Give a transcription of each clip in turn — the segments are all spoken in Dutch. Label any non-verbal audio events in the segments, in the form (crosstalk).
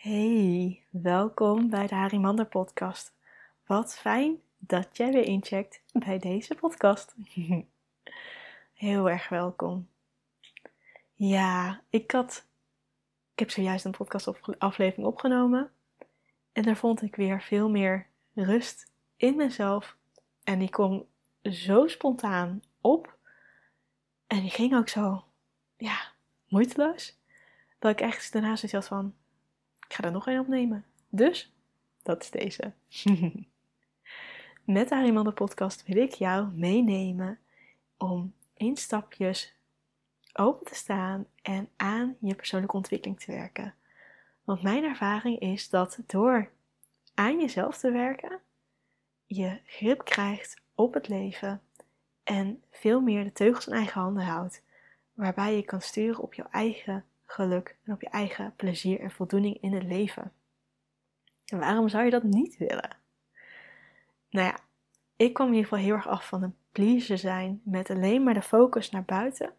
Hey, welkom bij de Harimander podcast. Wat fijn dat jij weer incheckt bij deze podcast. (laughs) Heel erg welkom. Ja, ik had. Ik heb zojuist een podcastaflevering opgenomen. En daar vond ik weer veel meer rust in mezelf. En die kwam zo spontaan op. En die ging ook zo, ja, moeiteloos. Dat ik echt daarna zoiets had van, ik ga er nog een opnemen. Dus, dat is deze. (laughs) Met de de podcast wil ik jou meenemen om in stapjes open te staan en aan je persoonlijke ontwikkeling te werken. Want mijn ervaring is dat door aan jezelf te werken, je grip krijgt op het leven en veel meer de teugels in eigen handen houdt, waarbij je kan sturen op jouw eigen geluk en op je eigen plezier en voldoening in het leven. En waarom zou je dat niet willen? Nou ja, ik kwam in ieder geval heel erg af van een pleaser zijn met alleen maar de focus naar buiten.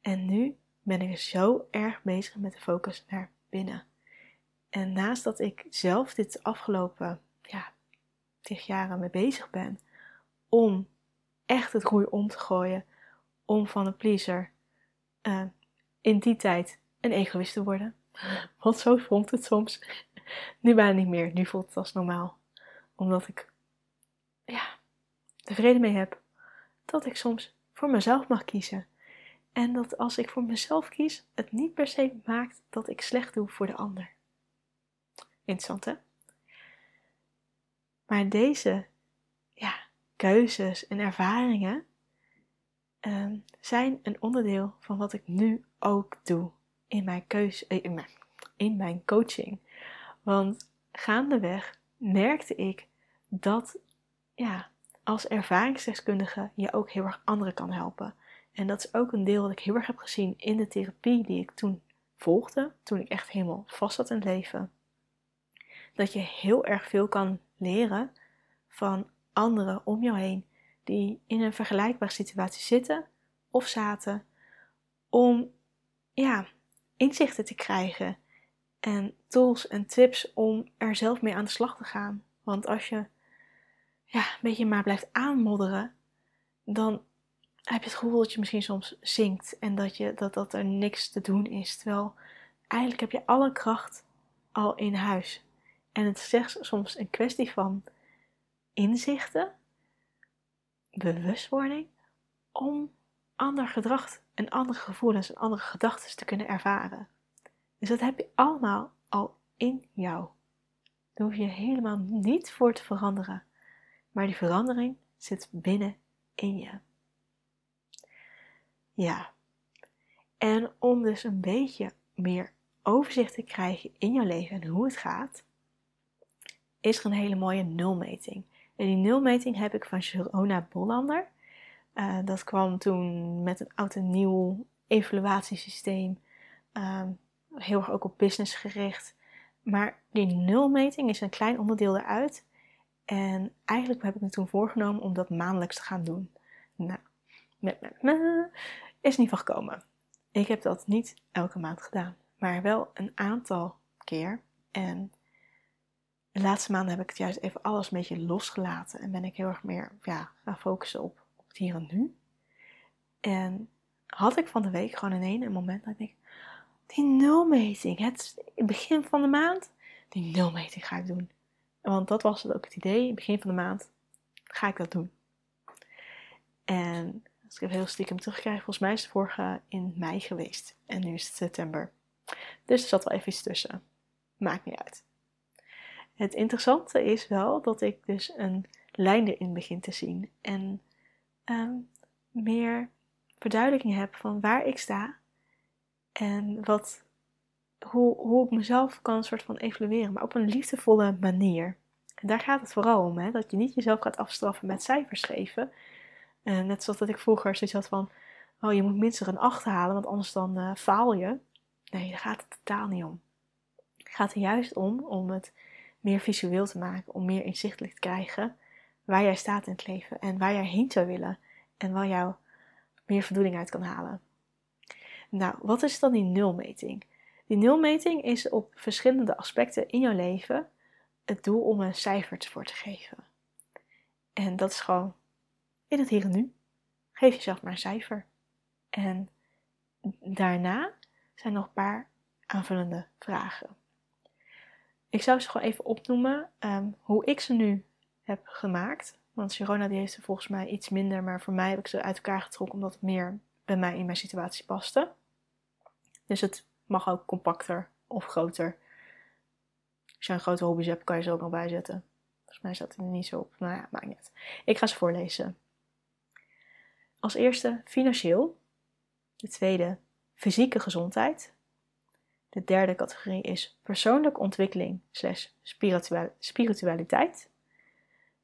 En nu ben ik zo erg bezig met de focus naar binnen. En naast dat ik zelf dit afgelopen ja, tig jaren mee bezig ben om echt het roer om te gooien, om van een pleaser uh, in die tijd een egoïst te worden. Want zo voelt het soms. Nu bijna niet meer. Nu voelt het als normaal. Omdat ik ja, tevreden mee heb dat ik soms voor mezelf mag kiezen. En dat als ik voor mezelf kies, het niet per se maakt dat ik slecht doe voor de ander. Interessant hè? Maar deze ja, keuzes en ervaringen uh, zijn een onderdeel van wat ik nu ook doe in mijn keuze, eh, in mijn, mijn coaching. Want gaandeweg merkte ik dat ja, als ervaringsdeskundige je ook heel erg anderen kan helpen. En dat is ook een deel wat ik heel erg heb gezien in de therapie die ik toen volgde, toen ik echt helemaal vast zat in het leven. Dat je heel erg veel kan leren van anderen om jou heen die in een vergelijkbare situatie zitten of zaten, om ja, inzichten te krijgen en tools en tips om er zelf mee aan de slag te gaan. Want als je ja, een beetje maar blijft aanmodderen, dan heb je het gevoel dat je misschien soms zinkt en dat, je, dat, dat er niks te doen is. Terwijl eigenlijk heb je alle kracht al in huis. En het is slechts soms een kwestie van inzichten, bewustwording, om ander gedrag en andere gevoelens en andere gedachten te kunnen ervaren. Dus dat heb je allemaal al in jou. Daar hoef je helemaal niet voor te veranderen. Maar die verandering zit binnen in je. Ja. En om dus een beetje meer overzicht te krijgen in jouw leven en hoe het gaat, is er een hele mooie nulmeting. En die nulmeting heb ik van Sharona Bollander. Uh, dat kwam toen met een oud en nieuw evaluatiesysteem. Um, heel erg ook op business gericht. Maar die nulmeting is een klein onderdeel eruit. En eigenlijk heb ik me toen voorgenomen om dat maandelijks te gaan doen. Nou, met, is niet van gekomen. Ik heb dat niet elke maand gedaan, maar wel een aantal keer. En de laatste maanden heb ik het juist even alles een beetje losgelaten. En ben ik heel erg meer ja, gaan focussen op het hier en nu. En had ik van de week gewoon in een moment dat ik denk, die nulmeting, het begin van de maand, die nulmeting ga ik doen. Want dat was ook het idee, begin van de maand ga ik dat doen. En als ik het heel stiekem terugkrijg, volgens mij is het vorige in mei geweest. En nu is het september. Dus er zat wel even iets tussen. Maakt niet uit. Het interessante is wel dat ik dus een lijn erin begin te zien. En Ehm, meer verduidelijking heb van waar ik sta en wat, hoe, hoe ik mezelf kan soort van evalueren, maar op een liefdevolle manier. En daar gaat het vooral om, hè? dat je niet jezelf gaat afstraffen met cijfers geven. Uh, net zoals dat ik vroeger zoiets had van, oh je moet minstens een 8 halen, want anders dan uh, faal je. Nee, daar gaat het totaal niet om. Het gaat er juist om om het meer visueel te maken, om meer inzichtelijk te krijgen waar jij staat in het leven en waar jij heen zou willen en waar jou meer voldoening uit kan halen. Nou, wat is dan die nulmeting? Die nulmeting is op verschillende aspecten in jouw leven het doel om een cijfer voor te geven. En dat is gewoon in het hier en nu. Geef jezelf maar een cijfer. En daarna zijn nog een paar aanvullende vragen. Ik zou ze gewoon even opnoemen ehm, hoe ik ze nu heb gemaakt. Want Sharona die heeft ze volgens mij iets minder, maar voor mij heb ik ze uit elkaar getrokken omdat het meer bij mij in mijn situatie paste. Dus het mag ook compacter of groter. Als je een grote hobby's hebt, kan je ze ook nog bijzetten. Volgens mij staat er niet zo op. Nou ja, maakt niet uit. Ik ga ze voorlezen. Als eerste financieel. De tweede fysieke gezondheid. De derde categorie is persoonlijke ontwikkeling slash spiritualiteit.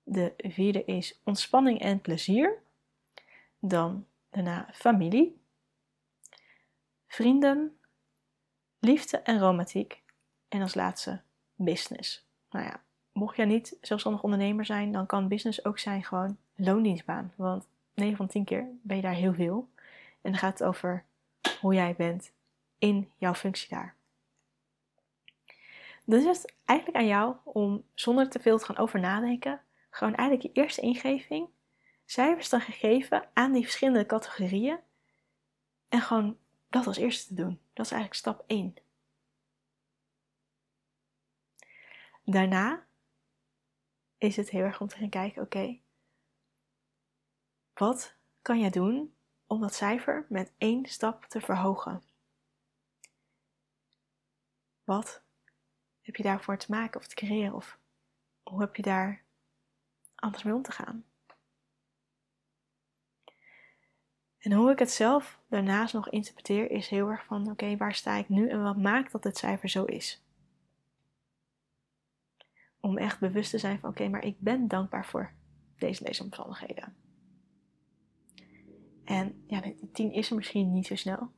De vierde is ontspanning en plezier. Dan daarna familie, vrienden, liefde en romantiek. En als laatste business. Nou ja, mocht jij niet zelfstandig ondernemer zijn, dan kan business ook zijn gewoon loondienstbaan. Want 9 van 10 keer ben je daar heel veel. En dan gaat het over hoe jij bent in jouw functie daar. Dus is het eigenlijk aan jou om zonder te veel te gaan over nadenken, gewoon eigenlijk je eerste ingeving, cijfers te geven aan die verschillende categorieën en gewoon dat als eerste te doen. Dat is eigenlijk stap 1. Daarna is het heel erg om te gaan kijken, oké, wat kan jij doen om dat cijfer met één stap te verhogen? Wat heb je daarvoor te maken of te creëren? Of hoe heb je daar anders mee om te gaan? En hoe ik het zelf daarnaast nog interpreteer is heel erg van oké, waar sta ik nu en wat maakt dat het cijfer zo is? Om echt bewust te zijn van oké, maar ik ben dankbaar voor deze, deze omstandigheden. En ja, die 10 is er misschien niet zo snel.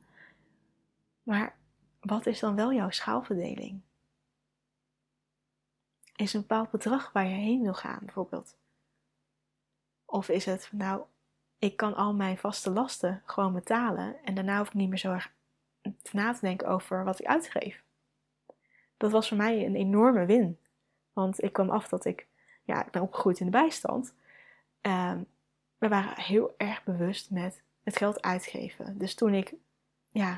Maar wat is dan wel jouw schaalverdeling? Is een bepaald bedrag waar je heen wil gaan, bijvoorbeeld? Of is het, nou, ik kan al mijn vaste lasten gewoon betalen en daarna hoef ik niet meer zo erg na te denken over wat ik uitgeef. Dat was voor mij een enorme win. Want ik kwam af dat ik, ja, ik ben opgegroeid in de bijstand. Um, we waren heel erg bewust met het geld uitgeven. Dus toen ik, ja,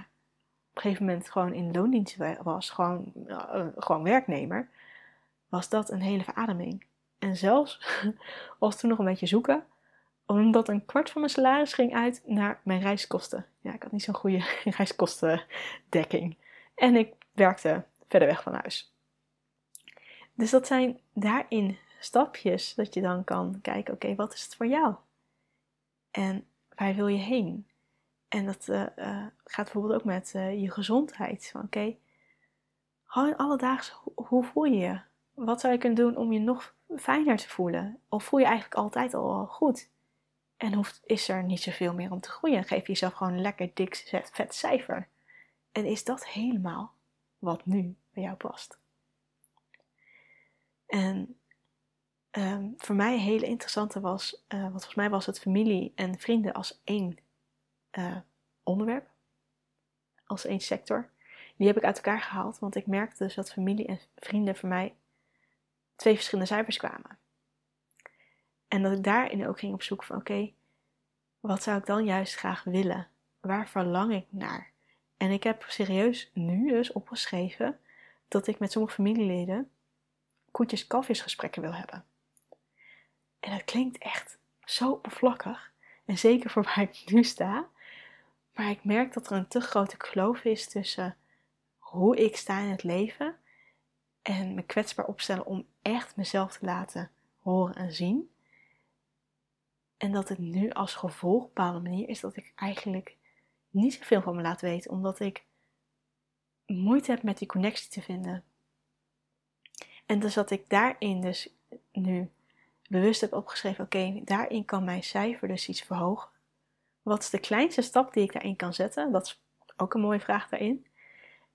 op een gegeven moment gewoon in loondienst was, gewoon, uh, gewoon werknemer, was dat een hele verademing. En zelfs (laughs) was toen nog een beetje zoeken, omdat een kwart van mijn salaris ging uit naar mijn reiskosten. Ja, ik had niet zo'n goede (laughs) reiskostendekking. En ik werkte verder weg van huis. Dus dat zijn daarin stapjes dat je dan kan kijken, oké, wat is het voor jou? En waar wil je heen? En dat uh, uh, gaat bijvoorbeeld ook met uh, je gezondheid. Oké, okay, gewoon alledaags, hoe voel je je? Wat zou je kunnen doen om je nog fijner te voelen? Of voel je eigenlijk altijd al goed? En hoeft, is er niet zoveel meer om te groeien? Geef jezelf gewoon een lekker dik vet cijfer. En is dat helemaal wat nu bij jou past? En um, voor mij een hele interessante was, uh, want volgens mij was het familie en vrienden als één uh, onderwerp, als één sector. Die heb ik uit elkaar gehaald, want ik merkte dus dat familie en vrienden voor mij twee verschillende cijfers kwamen. En dat ik daarin ook ging op zoek van oké, wat zou ik dan juist graag willen? Waar verlang ik naar? En ik heb serieus nu dus opgeschreven dat ik met sommige familieleden koetjes kalfjesgesprekken wil hebben. En dat klinkt echt zo oppervlakkig. En zeker voor waar ik nu sta. Maar ik merk dat er een te grote kloof is tussen hoe ik sta in het leven en me kwetsbaar opstellen om echt mezelf te laten horen en zien. En dat het nu als gevolg op een bepaalde manier is dat ik eigenlijk niet zoveel van me laat weten, omdat ik moeite heb met die connectie te vinden. En dus dat ik daarin dus nu bewust heb opgeschreven, oké, daarin kan mijn cijfer dus iets verhogen. Wat is de kleinste stap die ik daarin kan zetten? Dat is ook een mooie vraag daarin.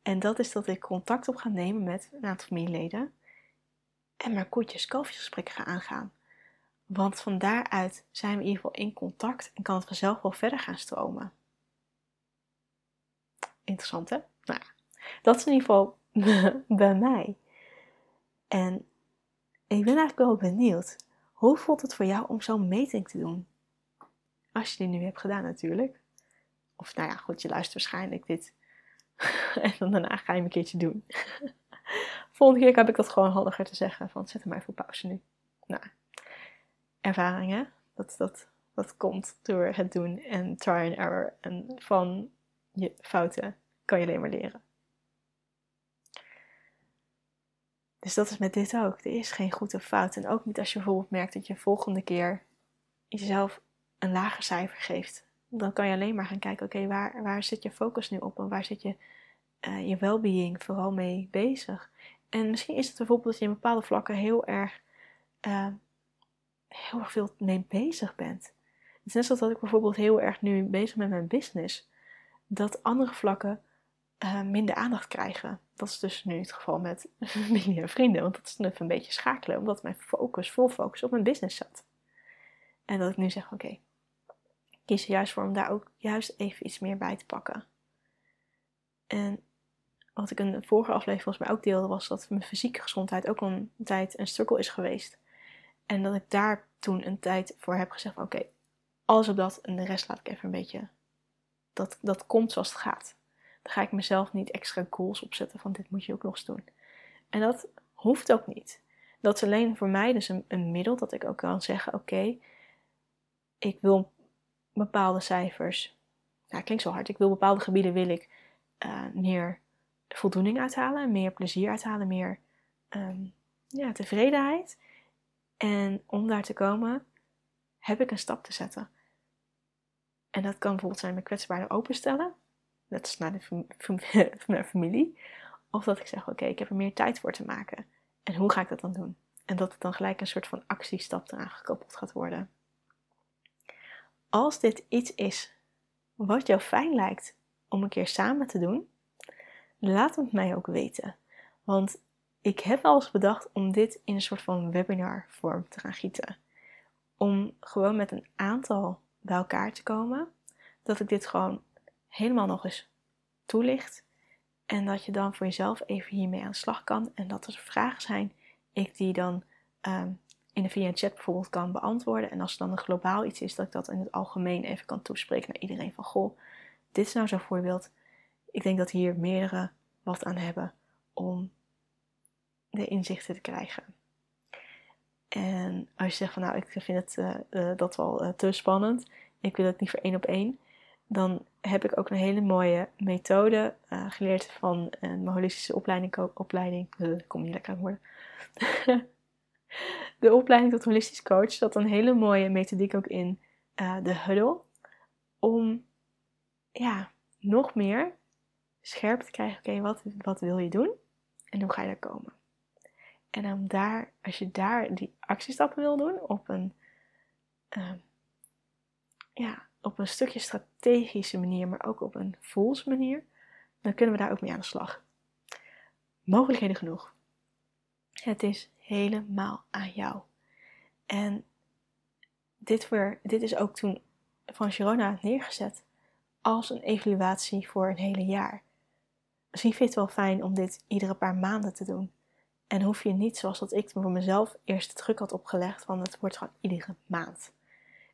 En dat is dat ik contact op ga nemen met een aantal familieleden en mijn koetjes kalfjesgesprekken ga aangaan. Want van daaruit zijn we in ieder geval in contact en kan het vanzelf wel verder gaan stromen. Interessant hè? Nou, Dat is in ieder geval (laughs) bij mij. En ik ben eigenlijk wel benieuwd. Hoe voelt het voor jou om zo'n meting te doen? Als je die nu hebt gedaan natuurlijk. Of nou ja, goed, je luistert waarschijnlijk dit. (laughs) en dan daarna ga je hem een keertje doen. (laughs) Volgende keer heb ik dat gewoon handiger te zeggen. Van zet hem maar op pauze nu. Nou, ervaringen. Dat, dat, dat komt door het doen en try and error. En van je fouten kan je alleen maar leren. Dus dat is met dit ook. Er is geen goed of fout. En ook niet als je bijvoorbeeld merkt dat je volgende keer jezelf een lager cijfer geeft. Dan kan je alleen maar gaan kijken, oké, waar, waar zit je focus nu op? En waar zit je uh, je well-being vooral mee bezig? En misschien is het bijvoorbeeld dat je in bepaalde vlakken heel erg, uh, heel erg veel mee bezig bent. Het is net zoals dat ik bijvoorbeeld heel erg nu bezig ben met mijn business. Dat andere vlakken uh, minder aandacht krijgen. Dat is dus nu het geval met (laughs) familie en vrienden. Want dat is even een beetje schakelen. Omdat mijn focus, vol focus op mijn business zat. En dat ik nu zeg, oké, kies er juist voor om daar ook juist even iets meer bij te pakken. En wat ik in de vorige aflevering volgens mij ook deelde, was dat mijn fysieke gezondheid ook een tijd een struggle is geweest. En dat ik daar toen een tijd voor heb gezegd: oké, alles op dat en de rest laat ik even een beetje. Dat, dat komt zoals het gaat. Dan ga ik mezelf niet extra goals opzetten van dit moet je ook nog eens doen. En dat hoeft ook niet. Dat is alleen voor mij dus een, een middel dat ik ook kan zeggen: oké, ik wil bepaalde cijfers. Nou, klinkt zo hard. Ik wil bepaalde gebieden wil ik uh, meer voldoening uithalen, meer plezier uithalen, meer um, ja, tevredenheid. En om daar te komen, heb ik een stap te zetten. En dat kan bijvoorbeeld zijn mijn kwetsbaarder openstellen. Dat is naar, de (laughs) familie. Of dat ik zeg, oké, ik heb er meer tijd voor te maken. En hoe ga ik dat dan doen? En dat het dan gelijk een soort van actiestap eraan gekoppeld gaat worden. Als dit iets is wat jou fijn lijkt om een keer samen te doen, laat het mij ook weten. Want ik heb wel eens bedacht om dit in een soort van webinar vorm te gaan gieten. Om gewoon met een aantal bij elkaar te komen. Dat ik dit gewoon helemaal nog eens toelicht. En dat je dan voor jezelf even hiermee aan de slag kan. En dat er vragen zijn, ik die dan ehm, in de via chat bijvoorbeeld kan beantwoorden. En als er dan een globaal iets is, dat ik dat in het algemeen even kan toespreken naar iedereen. Van goh, dit is nou zo'n voorbeeld. Ik denk dat hier meerdere wat aan hebben om de inzichten te krijgen. En als je zegt van nou, ik vind het uh, uh, dat wel uh, te spannend, ik wil het niet voor één op één, dan heb ik ook een hele mooie methode geleerd van een holistische opleiding. opleiding kom niet lekker aan woorden. (laughs) de opleiding tot holistisch coach zat een hele mooie methodiek ook in de huddle. Om ja, nog meer scherp te krijgen, oké, wat, wat wil je doen en hoe ga je daar komen? En dan daar, als je daar die actiestappen wil doen op een, ehm, ja, op een stukje strategische manier, maar ook op een manier, dan kunnen we daar ook mee aan de slag. Mogelijkheden genoeg. Het is helemaal aan jou. En dit, weer, dit is ook toen van Girona neergezet als een evaluatie voor een hele jaar. Misschien vind je het wel fijn om dit iedere paar maanden te doen. En hoef je niet, zoals dat ik voor mezelf eerst de druk had opgelegd, want het wordt gewoon iedere maand.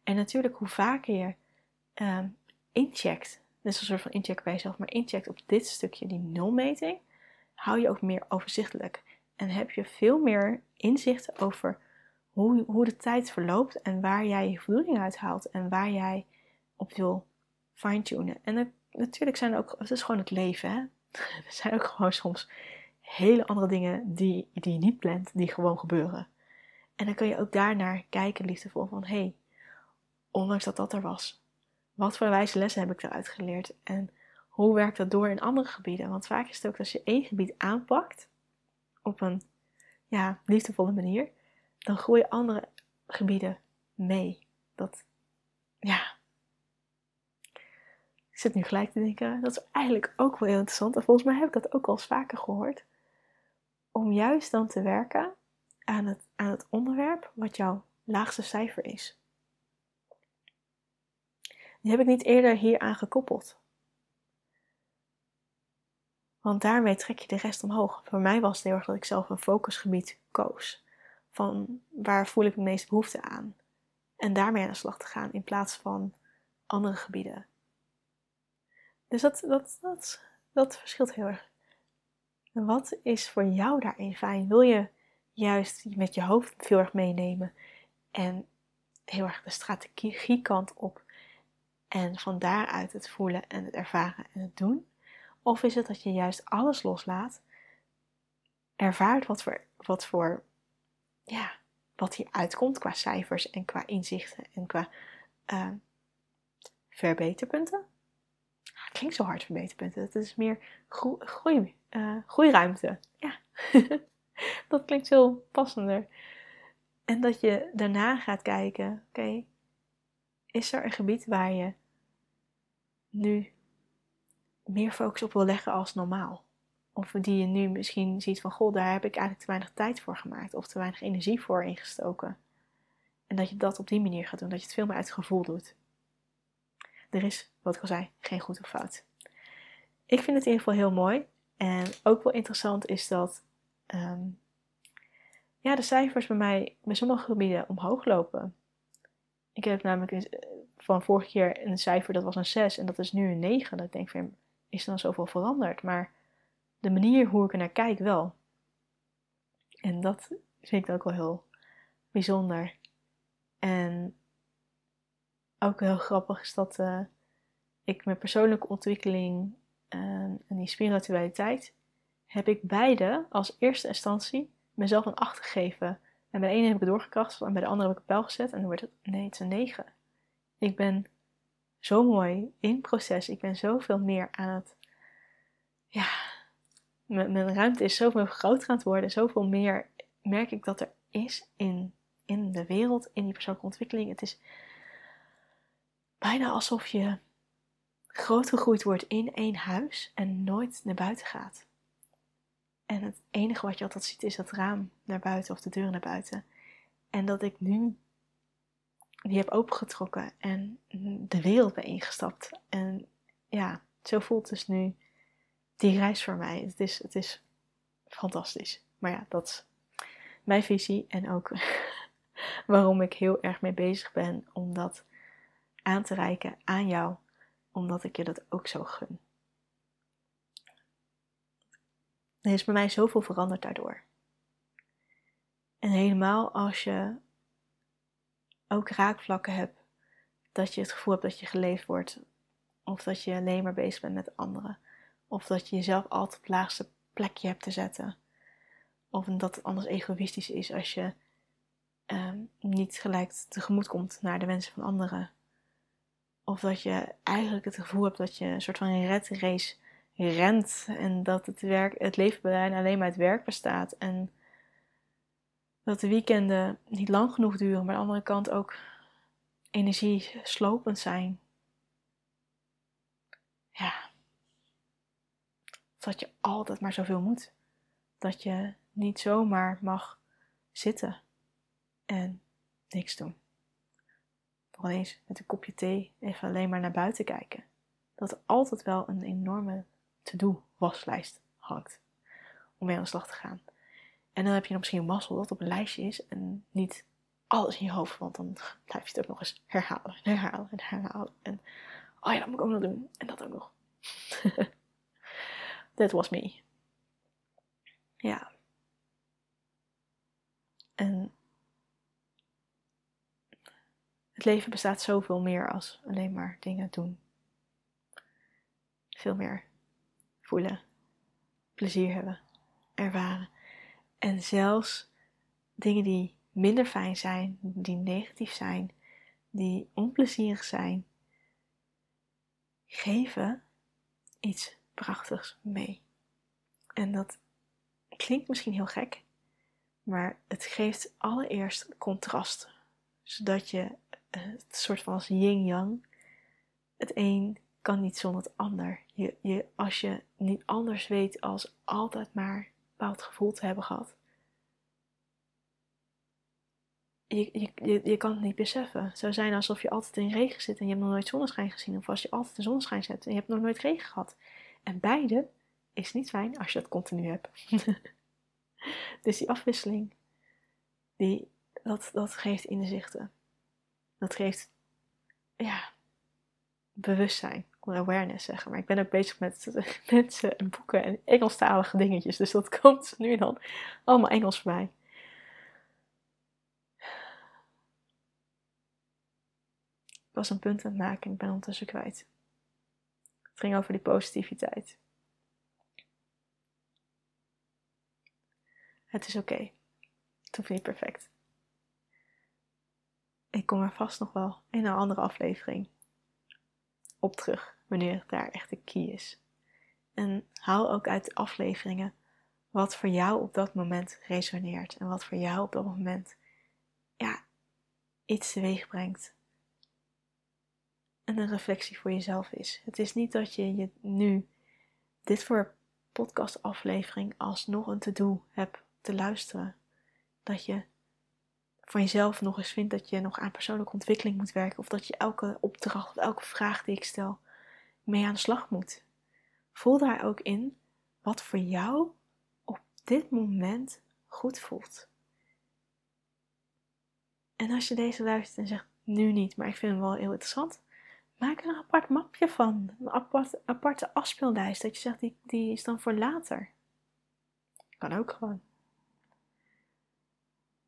En natuurlijk, hoe vaker je uh, incheckt, dus een soort van incheck bij jezelf, maar incheckt op dit stukje, die nulmeting, hou je ook meer overzichtelijk. En heb je veel meer inzicht over hoe, hoe de tijd verloopt en waar jij je voldoening uit haalt en waar jij op wil fine-tunen. En natuurlijk zijn er ook, het is gewoon het leven, hè? (laughs) er zijn ook gewoon soms hele andere dingen die, die je niet plant, die gewoon gebeuren. En dan kun je ook daarnaar kijken, liefdevol, van hé, hey, ondanks dat dat er was, wat voor wijze lessen heb ik eruit geleerd? En hoe werkt dat door in andere gebieden? Want vaak is het ook als je één gebied aanpakt, op een ja, liefdevolle manier, dan groeien andere gebieden mee. Dat, ja, zit nu gelijk te denken, dat is eigenlijk ook wel heel interessant. En volgens mij heb ik dat ook al eens vaker gehoord. Om juist dan te werken aan het, aan het onderwerp wat jouw laagste cijfer is. Die heb ik niet eerder hier aan gekoppeld. Want daarmee trek je de rest omhoog. Voor mij was het heel erg dat ik zelf een focusgebied koos. Van waar voel ik de meeste behoefte aan? En daarmee aan de slag te gaan in plaats van andere gebieden. Dus dat, dat, dat, dat verschilt heel erg. En wat is voor jou daarin fijn? Wil je juist met je hoofd veel erg meenemen en heel erg de strategiekant op en van daaruit het voelen en het ervaren en het doen? Of is het dat je juist alles loslaat, ervaart wat voor, wat voor ja, wat hier uitkomt qua cijfers en qua inzichten en qua uh, verbeterpunten? Ah, het klinkt zo hard verbeterpunten. Het is meer groei, uh, groeiruimte. Ja, (laughs) dat klinkt veel passender. En dat je daarna gaat kijken, oké, is er een gebied waar je nu meer focus op wil leggen als normaal? Of die je nu misschien ziet van, goh, daar heb ik eigenlijk te weinig tijd voor gemaakt. Of te weinig energie voor ingestoken. En dat je dat op die manier gaat doen. Dat je het veel meer uit gevoel doet. Er is, wat ik al zei, geen goed of fout. Ik vind het in ieder geval heel mooi. En ook wel interessant is dat ehm, ja, de cijfers bij mij bij sommige gebieden omhoog lopen. Ik heb namelijk van vorige keer een cijfer dat was een 6 en dat is nu een 9. Dat ik denk van, is dan zoveel veranderd? Maar de manier hoe ik er naar kijk wel. En dat vind ik ook wel heel bijzonder. En ook heel grappig is dat uh, ik mijn persoonlijke ontwikkeling uh, en die spiritualiteit heb ik beide als eerste instantie mezelf een 8 gegeven. En bij de ene heb ik het doorgekracht en bij de andere heb ik een pijl gezet en dan wordt het, nee, het is een 9. Ik ben zo mooi in proces. Ik ben zoveel meer aan het, ja, mijn, ruimte is zoveel groter aan het worden. Zoveel meer merk ik dat er is in, in de wereld, in die persoonlijke ontwikkeling. Het is bijna alsof je groot gegroeid wordt in één huis en nooit naar buiten gaat. En het enige wat je altijd ziet is het raam naar buiten of de deur naar buiten. En dat ik nu die heb opengetrokken en de wereld ben ingestapt. En ja, zo voelt dus nu die reis voor mij. Het is, het is fantastisch. Maar ja, dat is mijn visie en ook (laughs) waarom ik heel erg mee bezig ben om dat aan te reiken aan jou, omdat ik je dat ook zo gun. Er is bij mij zoveel veranderd daardoor. En helemaal als je ook raakvlakken hebt, dat je het gevoel hebt dat je geleefd wordt, of dat je alleen maar bezig bent met anderen, of dat je jezelf altijd op het laagste plekje hebt te zetten, of dat het anders egoïstisch is als je ehm, niet gelijk tegemoet komt naar de wensen van anderen. Of dat je eigenlijk het gevoel hebt dat je een soort van red race rent en dat het, werk, het leven alleen maar uit werk bestaat. En dat de weekenden niet lang genoeg duren, maar aan de andere kant ook energie slopend zijn. Ja. Dat je altijd maar zoveel moet. Dat je niet zomaar mag zitten en niks doen. Nog eens met een kopje thee even alleen maar naar buiten kijken. Dat er altijd wel een enorme to-do waslijst hangt om mee aan de slag te gaan. En dan heb je nog misschien een mazzel dat op een lijstje is en niet alles in je hoofd, want dan blijf je het ook nog eens herhalen en herhalen en herhalen. En oh ja, dat moet ik ook nog doen en dat ook nog. (laughs) That was me. Ja. En het leven bestaat zoveel meer als alleen maar dingen doen. Veel meer voelen, plezier hebben, ervaren. En zelfs dingen die minder fijn zijn, die negatief zijn, die onplezierig zijn, geven iets prachtigs mee. En dat klinkt misschien heel gek, maar het geeft allereerst contrast, zodat je het soort van als yin-yang, het een kan niet zonder het ander. Je, je, als je niet anders weet als altijd maar bepaald gevoel te hebben gehad. Je, je, je, je kan het niet beseffen. Het zou zijn alsof je altijd in regen zit en je hebt nog nooit zonneschijn gezien. Of als je altijd in zonneschijn zet en je hebt nog nooit regen gehad. En beide is niet fijn als je dat continu hebt. (laughs) dus die afwisseling, die, dat, dat geeft inzichten. Dat geeft, ja, bewustzijn. Awareness zeggen, maar ik ben ook bezig met (laughs) mensen en boeken en Engelstalige dingetjes. Dus dat (laughs) komt nu dan allemaal Engels voorbij. Ik was een punt aan het maken en ik ben ondertussen kwijt. Het ging over die positiviteit. Het is oké. Het hoeft niet perfect. Ik kom er vast nog wel in een andere aflevering op terug wanneer daar echt de key is. En haal ook uit de afleveringen wat voor jou op dat moment resoneert en wat voor jou op dat moment ja, iets teweeg brengt. En een reflectie voor jezelf is. Het is niet dat je je nu dit voor podcastaflevering alsnog een to-do hebt te luisteren. Dat je van jezelf nog eens vindt dat je nog aan persoonlijke ontwikkeling moet werken. Of dat je elke opdracht of elke vraag die ik stel mee aan de slag moet. Voel daar ook in wat voor jou op dit moment goed voelt. En als je deze luistert en zegt nu niet, maar ik vind hem wel heel interessant, maak er een apart mapje van. Een apart, aparte afspeellijst. Dat je zegt die, die is dan voor later. Kan ook gewoon.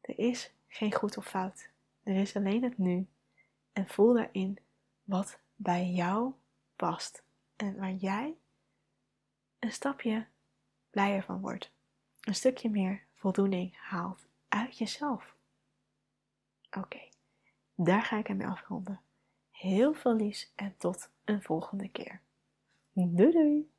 Er is geen goed of fout. Er is alleen het nu. En voel daarin wat bij jou past. En waar jij een stapje blijer van wordt. Een stukje meer voldoening haalt uit jezelf. Oké, daar ga ik ermee afronden. Heel veel liefs en tot een volgende keer. Doei doei!